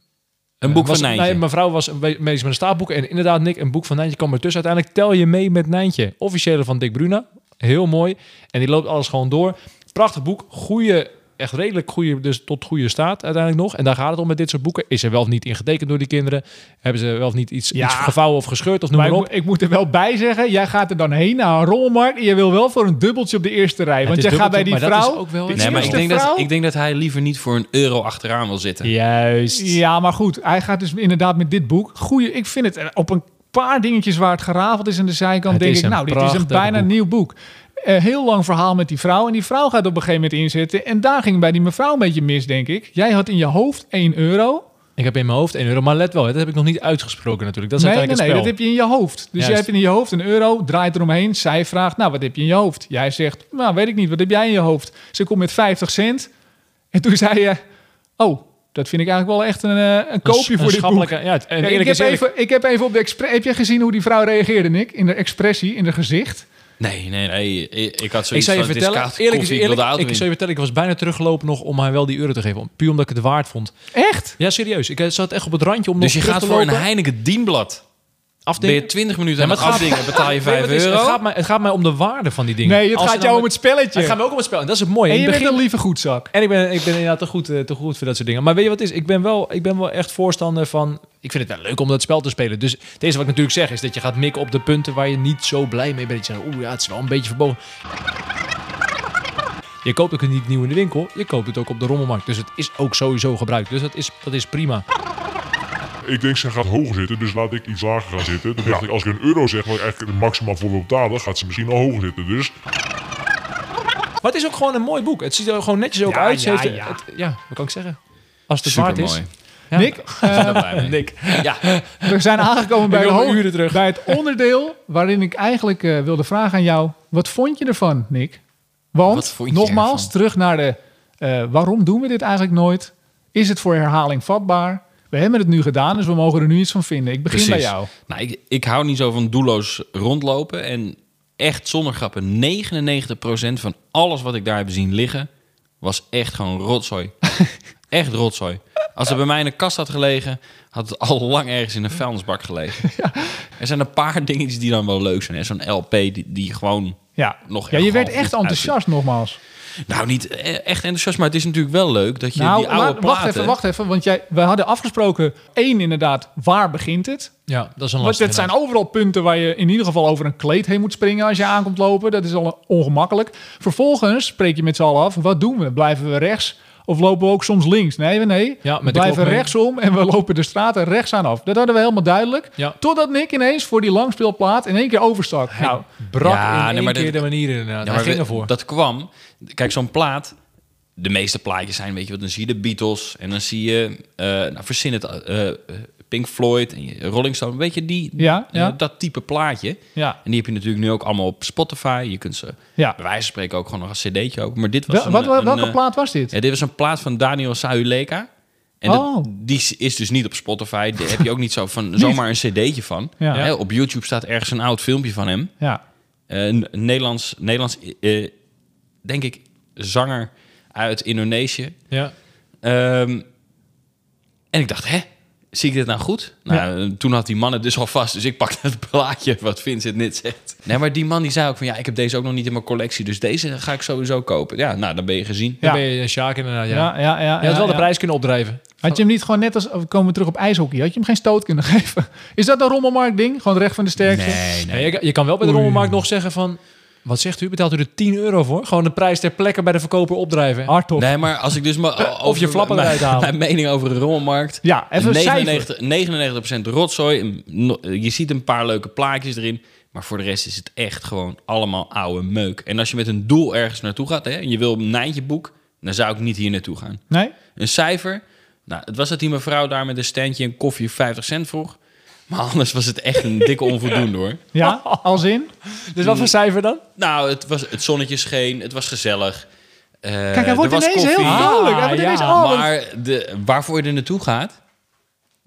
Een boek was, van Nijntje. Nee, mevrouw was een be- bezig met een staatboek. En inderdaad, Nick, een boek van Nijntje kwam ertussen. Uiteindelijk tel je mee met Nijntje. Officiële van Dick Bruna. Heel mooi. En die loopt alles gewoon door. Prachtig boek. Goeie, echt redelijk goede, dus tot goede staat uiteindelijk nog. En daar gaat het om met dit soort boeken. Is er wel of niet in getekend door die kinderen? Hebben ze wel of niet iets, Ja. iets gevouwen of gescheurd of noem Maar op? ik moet er wel bij zeggen, jij gaat er dan heen naar een rolmarkt en je wil wel voor een dubbeltje op de eerste rij. Want jij gaat bij die vrouw... ook wel Nee, maar ik denk, dat, ik denk dat hij liever niet voor een euro achteraan wil zitten. Juist. Ja, maar goed, hij gaat dus inderdaad met dit boek. Goeie, ik vind het eh, op een paar dingetjes waar het gerafeld is aan de zijkant, Het denk ik, nou, dit is een bijna boek. nieuw boek. Eh, heel lang verhaal met die vrouw. En die vrouw gaat op een gegeven moment inzetten. En daar ging bij die mevrouw een beetje mis, denk ik. Jij had in je hoofd 1 euro. Ik heb in mijn hoofd 1 euro. Maar let wel, dat heb ik nog niet uitgesproken natuurlijk. Dat is nee, nee, nee, uiteindelijk dat heb je in je hoofd. Dus Juist. jij hebt in je hoofd een euro, draait eromheen. Zij vraagt, nou, wat heb je in je hoofd? Jij zegt, nou, weet ik niet, wat heb jij in je hoofd? Ze komt met 50 cent. En toen zei je, oh, dat vind ik eigenlijk wel echt een, eh, een Een koopje een voor dit boek. Ja, Kijk, ik, heb even, ik heb even op de expre- Heb je gezien hoe die vrouw reageerde, Nick? In de expressie, in de gezicht. Nee, nee, nee. Ik, ik had Ik zoiets zou je van, vertellen, koud, eerlijk is koffie, ik eerlijk, ik zou je vertellen, ik was bijna teruggelopen nog om haar wel die euro te geven. Puur omdat ik het waard vond. Echt? Ja, serieus. Ik eh, zat echt op het randje om Dus je nog terug gaat te voor een. Heineken dienblad. Ben afdingen. je 20 minuten Ja, aan maar het het afdingen, betaal je Weet je 5 wat het is? euro. Het gaat, mij, het gaat mij om de waarde van die dingen. Nee, het Als gaat jou om het spelletje. Het gaat me ook om het spel. En dat is het mooie. en In je het bent begin- een lieve goedzak. En ik ben, ik ben inderdaad te goed, eh, te goed voor dat soort dingen. Maar weet je wat het is? Ik ben wel, ik ben wel echt voorstander van... Ik vind het wel leuk om dat spel te spelen. Dus het eerste wat ik natuurlijk zeg is dat je gaat mikken op de punten waar je niet zo blij mee bent. Dat je zegt, oeh ja, het is wel een beetje verbogen. Je koopt ook niet nieuw in de winkel. Je koopt het ook op de rommelmarkt. Dus het is ook sowieso gebruikt. Dus dat is, dat is prima. Ik denk, ze gaat hoger zitten, dus laat ik iets lager gaan zitten. Dan dacht ik, als ik een euro zeg, wat ik eigenlijk maximaal voor wil betalen, gaat ze misschien al hoger zitten. Dus Maar het is ook gewoon een mooi boek. Het ziet er gewoon netjes ook Ja, uit. Ja, heeft- ja. het- ja, wat kan ik zeggen? Als het waard is. Ja. Nick, eh. Nick. Ja, we zijn aangekomen bij, de terug. bij het onderdeel waarin ik eigenlijk eh, wilde vragen aan jou. Wat vond je ervan, Nick? Want, Wat vond je nogmaals, ervan? terug naar de... eh, waarom doen we dit eigenlijk nooit? Is het voor herhaling vatbaar? We hebben het nu gedaan, dus we mogen er nu iets van vinden. Ik begin bij jou. Nou, ik, ik hou niet zo van doelloos rondlopen. En echt zonder grappen, 99% van alles wat ik daar heb zien liggen, was echt gewoon rotzooi. Echt rotzooi. Als het bij mij in de kast had gelegen, had het al lang ergens in een vuilnisbak gelegen. Er zijn een paar dingetjes die dan wel leuk zijn. Zo'n LP die, die gewoon Ja, nog ja je werd echt enthousiast nogmaals. Nou, niet eh, echt enthousiast, maar het is natuurlijk wel leuk dat je Nou, die oude maar platen... wacht even, wacht even. Want jij, we hadden afgesproken, één inderdaad, waar begint het? Ja, dat is een Want lastig. het zijn overal punten waar je in ieder geval over een kleed heen moet springen als je aankomt lopen. Dat is al ongemakkelijk. Vervolgens spreek je met z'n allen af, wat doen we? Blijven we rechts of lopen we ook soms links? Nee, nee. Ja, we blijven rechtsom en we lopen de straten rechts aan af. Dat hadden we helemaal duidelijk. Ja. Totdat Nick ineens voor die langspeelplaat in één keer overstak. Nou, Brak Ja, in één keer dit- de manier inderdaad. Ja, Hij ging ervoor. Dat kwam. Kijk, zo'n plaat. De meeste plaatjes zijn, weet je wat, dan zie je de Beatles en dan zie je, eh nou, verzin het, eh, eh, Pink Floyd en Rolling Stone. Weet je, die, Ja, ja. eh, dat type plaatje. ja, En die heb je natuurlijk nu ook allemaal op Spotify. Je kunt ze ja. bij wijze van spreken ook gewoon nog een cd'tje ook. Maar dit was Wel, een, wat, welke eh, plaat was dit? Ja, dit was een plaat van Daniel Sauleka. En dat- Oh. die is- dus niet op Spotify. Daar heb je ook niet zo van zomaar een cd'tje van. Ja. Hè, op YouTube staat ergens een oud filmpje van hem. Ja. Eh, een Nederlands, Nederlands eh, denk ik, zanger uit Indonesië. Ja. Ehm, en ik dacht, hè, zie ik dit nou goed? Nou, eh, toen had die man het dus al vast, dus ik pakte het plaatje wat Vincent net zegt. Nee, maar die man die zei ook van, ja, ik heb deze ook nog niet in mijn collectie, dus deze ga ik sowieso kopen. Ja, nou, dan ben je gezien. Dan Ja. ben je een Sjaak inderdaad, ja. Ja, ja, ja. Je had wel ja, de prijs kunnen opdrijven. Had je hem niet gewoon net als... We komen terug op ijshockey. Had je hem geen stoot kunnen geven? Is dat een rommelmarkt ding? Gewoon recht van de sterkste? Nee, je, je kan wel bij de rommelmarkt nog zeggen van... Wat zegt u? Betaalt u er 10 euro voor? Gewoon de prijs ter plekke bij de verkoper opdrijven. Hardtop. Nee, maar als ik dus maar over je flappen eruit halen. mijn mening over de rommelmarkt. Ja, even een cijfer. 99, 99% rotzooi. Je ziet een paar leuke plaatjes erin. Maar voor de rest is het echt gewoon allemaal oude meuk. En als je met een doel ergens naartoe gaat hè, en je wil een Nijntje boek, dan zou ik niet hier naartoe gaan. Nee? Een cijfer. Nou, het was dat die mevrouw daar met een standje en koffie 50 cent vroeg. Maar anders was het echt een dikke onvoldoende hoor. Ja? Als in? Dus wat voor cijfer dan? Nou, het, was, het zonnetje scheen, het was gezellig. Eh, Kijk, hij wordt er was ineens heel koffie. vrolijk. Hij Ah, ja. ineens... Maar de, waarvoor je er naartoe gaat,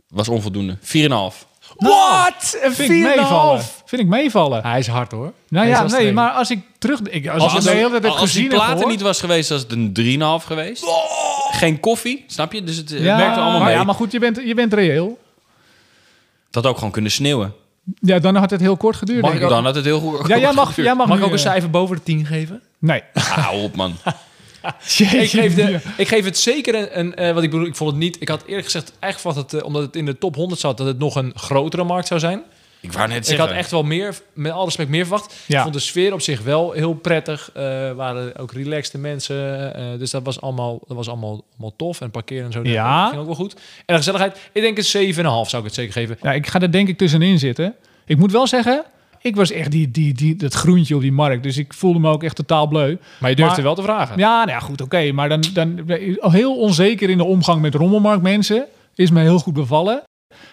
was onvoldoende. 4,5. Wat? Een vind ik meevallen. Vind ik meevallen. Hij is hard hoor. Nou ja, nee, streng. maar als ik terug... Ik, als, Als, ik de hele tijd heb als die gezien platen niet was geweest, was het een 3,5 geweest. Geen koffie, snap je? Dus het Ja, werkte allemaal maar mee. Ja, maar goed, je bent, je bent reëel. Het had ook gewoon kunnen sneeuwen. Ja, dan had het heel kort geduurd, Mag ik. Dan had het heel goed Ja, jij mag, jij mag, Mag ik ook een eh, cijfer boven de 10 geven? Nee. Hou op, man. ik, geef de, ik geef het zeker een... een eh, wat ik bedoel, ik vond het niet... Ik had eerlijk gezegd, eigenlijk eh, omdat het in de top 100 zat... dat het nog een grotere markt zou zijn. Ik wou net Ik zeggen. had echt wel meer, met alle respect, meer verwacht. Ja. Ik vond de sfeer op zich wel heel prettig. Er waren ook relaxte mensen. eh, dus dat was allemaal, dat was allemaal, allemaal tof. En parkeren en zo. dat Ja. ging ook wel goed. En de gezelligheid, ik denk een 7,5 zou ik het zeker geven. Ja, ik ga er denk ik tussenin zitten. Ik moet wel zeggen, ik was echt die, die, die, dat groentje op die markt. Dus ik voelde me ook echt totaal bleu. Maar je durfde Maar- wel te vragen. Ja, nou ja, goed, oké. maar dan, dan heel onzeker in de omgang met rommelmarktmensen. Is me heel goed bevallen.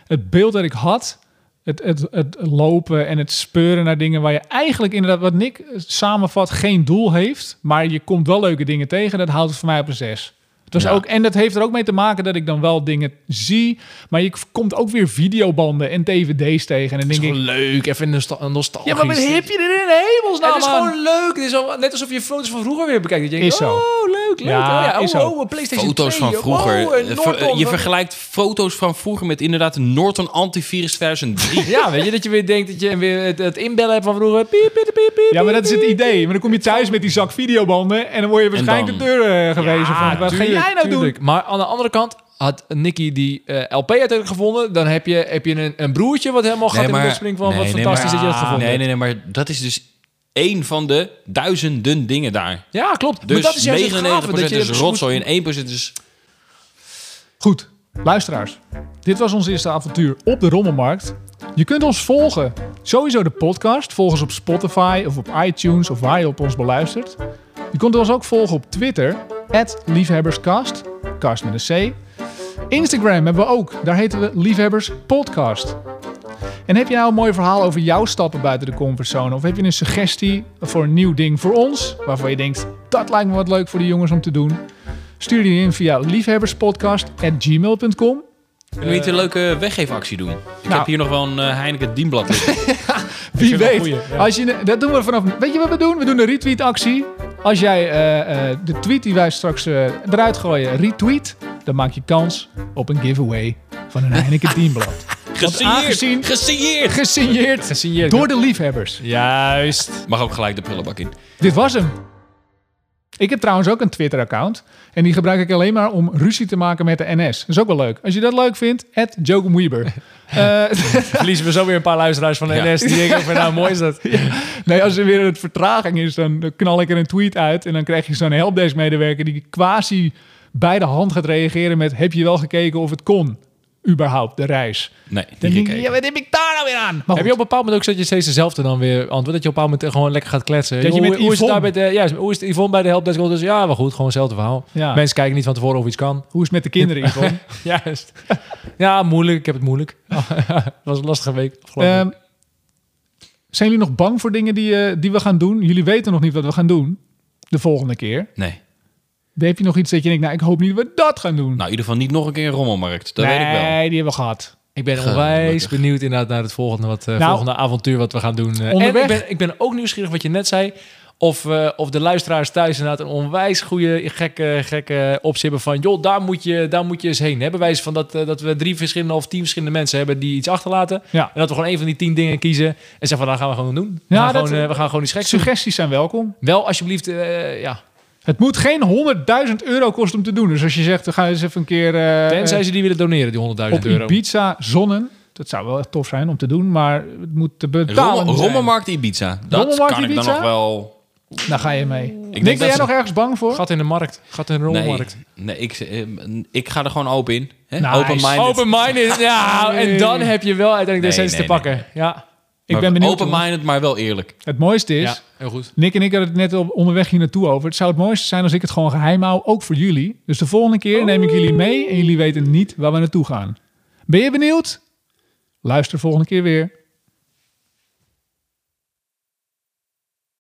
Het beeld dat ik had, het, het, het lopen en het speuren naar dingen waar je eigenlijk inderdaad, wat Nick samenvat, geen doel heeft. Maar je komt wel leuke dingen tegen. Dat houdt het voor mij op een 6. Het was Ja. ook, en dat heeft er ook mee te maken dat ik dan wel dingen zie. Maar je komt ook weer videobanden en dvd's tegen. En dan denk ik, leuk, even nostal nostalgisch. ja, maar wat heb je er in hemelsnaam Het is gewoon leuk. Het is al, net alsof je foto's van vroeger weer bekijkt. Dat je denkt, Is zo. oh, leuk, leuk. Ja, oh, ja, oh, oh, PlayStation Foto's 2, van vroeger. Oh, Eh, ver- je vergelijkt foto's van vroeger met inderdaad een Norton Antivirus 2003. Ja, weet je, dat je weer denkt dat je weer het, het inbellen hebt van vroeger. Piep, piep, piep, piep, Ja, maar dat is het idee. Maar dan kom je thuis met die zak videobanden en dan word je waarschijnlijk de deur eh, gewezen van, wat ga jij nou tuurlijk. Maar aan de andere kant had Nicky die eh, LP uiteindelijk gevonden. Dan heb je, heb je een, een broertje wat helemaal gaat in de bos springen van nee, wat nee, fantastisch maar- dat je dat gevonden Nee, nee, nee, maar dat is dus één van de duizenden dingen daar. Ja, klopt. Dus maar dat is juist het 99% gave, dat je is dus rotzooi moet- en 1% is... Goed, luisteraars. Dit was ons eerste avontuur op de Rommelmarkt. Je kunt ons volgen. Sowieso de podcast. Volg ons op Spotify of op iTunes of waar je op ons beluistert. Je kunt ons ook volgen op Twitter. liefhebberscast. Cast met een C. Instagram hebben we ook. Daar heten we Liefhebbers Podcast. En heb je nou een mooi verhaal over jouw stappen buiten de comfortzone? Of heb je een suggestie voor een nieuw ding voor ons? Waarvan je denkt, dat lijkt me wat leuk voor de jongens om te doen. Stuur die in via liefhebberspodcast.gmail.com. Kunnen we niet een leuke weggeefactie doen? Ik Nou. heb hier nog wel een eh, Heineken dienblad liggen. Wie weet. een goeie, ja. Als je, dat doen we vanaf. Weet je wat we doen? We doen een retweet actie. Als jij eh, eh, de tweet die wij straks eruit gooien retweet, dan maak je kans op een giveaway van een Heineken Dienblad. Gesigneerd! Gesigneerd! Gesigneerd Gesigneerd. door de liefhebbers. Juist. Mag ook gelijk de prullenbak in. Dit was hem. Ik heb trouwens ook een Twitter-account. En die gebruik ik alleen maar om ruzie te maken met de NS. Dat is ook wel leuk. Als je dat leuk vindt, at Jokum Weber. Eh, Verliezen we zo weer een paar luisteraars van de Ja. NS. Die denken van, nou mooi is dat. nee, als er weer een vertraging is, dan knal ik er een tweet uit. En dan krijg je zo'n helpdesk-medewerker die quasi bij de hand gaat reageren met... Heb je wel gekeken of het kon? Überhaupt, de reis. Nee, Dan denk ja, wat heb ik daar nou weer aan? Maar Heb je op een bepaald moment ook dat je steeds dezelfde dan weer antwoord? Dat je op een bepaald moment gewoon lekker gaat kletsen. Dat je met hoe is het daar bij de, ja, hoe is het Yvonne bij de helpdesk? Dus ja, wel goed, gewoon hetzelfde verhaal. Ja. Mensen kijken niet van tevoren of iets kan. hoe is het met de kinderen, Yvonne? Juist. ja, moeilijk. Ik heb het moeilijk. Het was een lastige week. Ehm, zijn jullie nog bang voor dingen die, eh, die we gaan doen? Jullie weten nog niet wat we gaan doen de volgende keer. Nee. Heb je nog iets dat je denkt, nou, ik hoop niet dat we dat gaan doen? Nou, in ieder geval niet nog een keer een rommelmarkt. Dat nee, weet ik wel. die hebben we gehad. Ik ben onwijs benieuwd inderdaad naar het volgende, wat, eh, Nou, volgende avontuur wat we gaan doen. Eh, onderweg- En ik ben, ik ben ook nieuwsgierig wat je net zei. Of, eh, of de luisteraars thuis inderdaad een onwijs goede, gekke, gekke optie hebben van... joh, daar moet je, daar moet je eens heen. Hebben wij eens van dat, dat we drie verschillende of tien verschillende mensen hebben die iets achterlaten. Ja. En dat we gewoon een van die tien dingen kiezen. En zeggen van, dan gaan we gewoon doen. We, Ja, gaan, dat- gewoon, we gaan gewoon iets geks doen. Suggesties zijn welkom. Wel alsjeblieft, eh, ja. Het moet geen 100.000 euro kosten om te doen. Dus als je zegt, dan ga je eens even een keer eh, Tenzij ze die willen doneren, die 100.000 op euro. Ibiza zonnen. Dat zou wel echt tof zijn om te doen, maar het moet te betalen Rommel, zijn. rommelmarkt Ibiza. Dat Rommelmarkt kan ik dan nog wel... Daar ga je mee. denk Nick, ben dat jij ze- nog ergens bang voor? Gat in de markt. Gat in de rommelmarkt. nee ik, eh, ik ga er gewoon open in. Hè? Nice. Open-minded. Open-minded. Ja, en dan heb je wel uiteindelijk de Nee, essentie nee, te pakken. Ja. Ik ben benieuwd. Open-minded, maar wel eerlijk. Het mooiste is, ja, heel goed. Nick en ik hadden het net op onderweg hier naartoe over. Het zou het mooiste zijn als ik het gewoon geheim hou, ook voor jullie. Dus de volgende keer neem ik jullie mee en jullie weten niet waar we naartoe gaan. Ben je benieuwd? Luister volgende keer weer.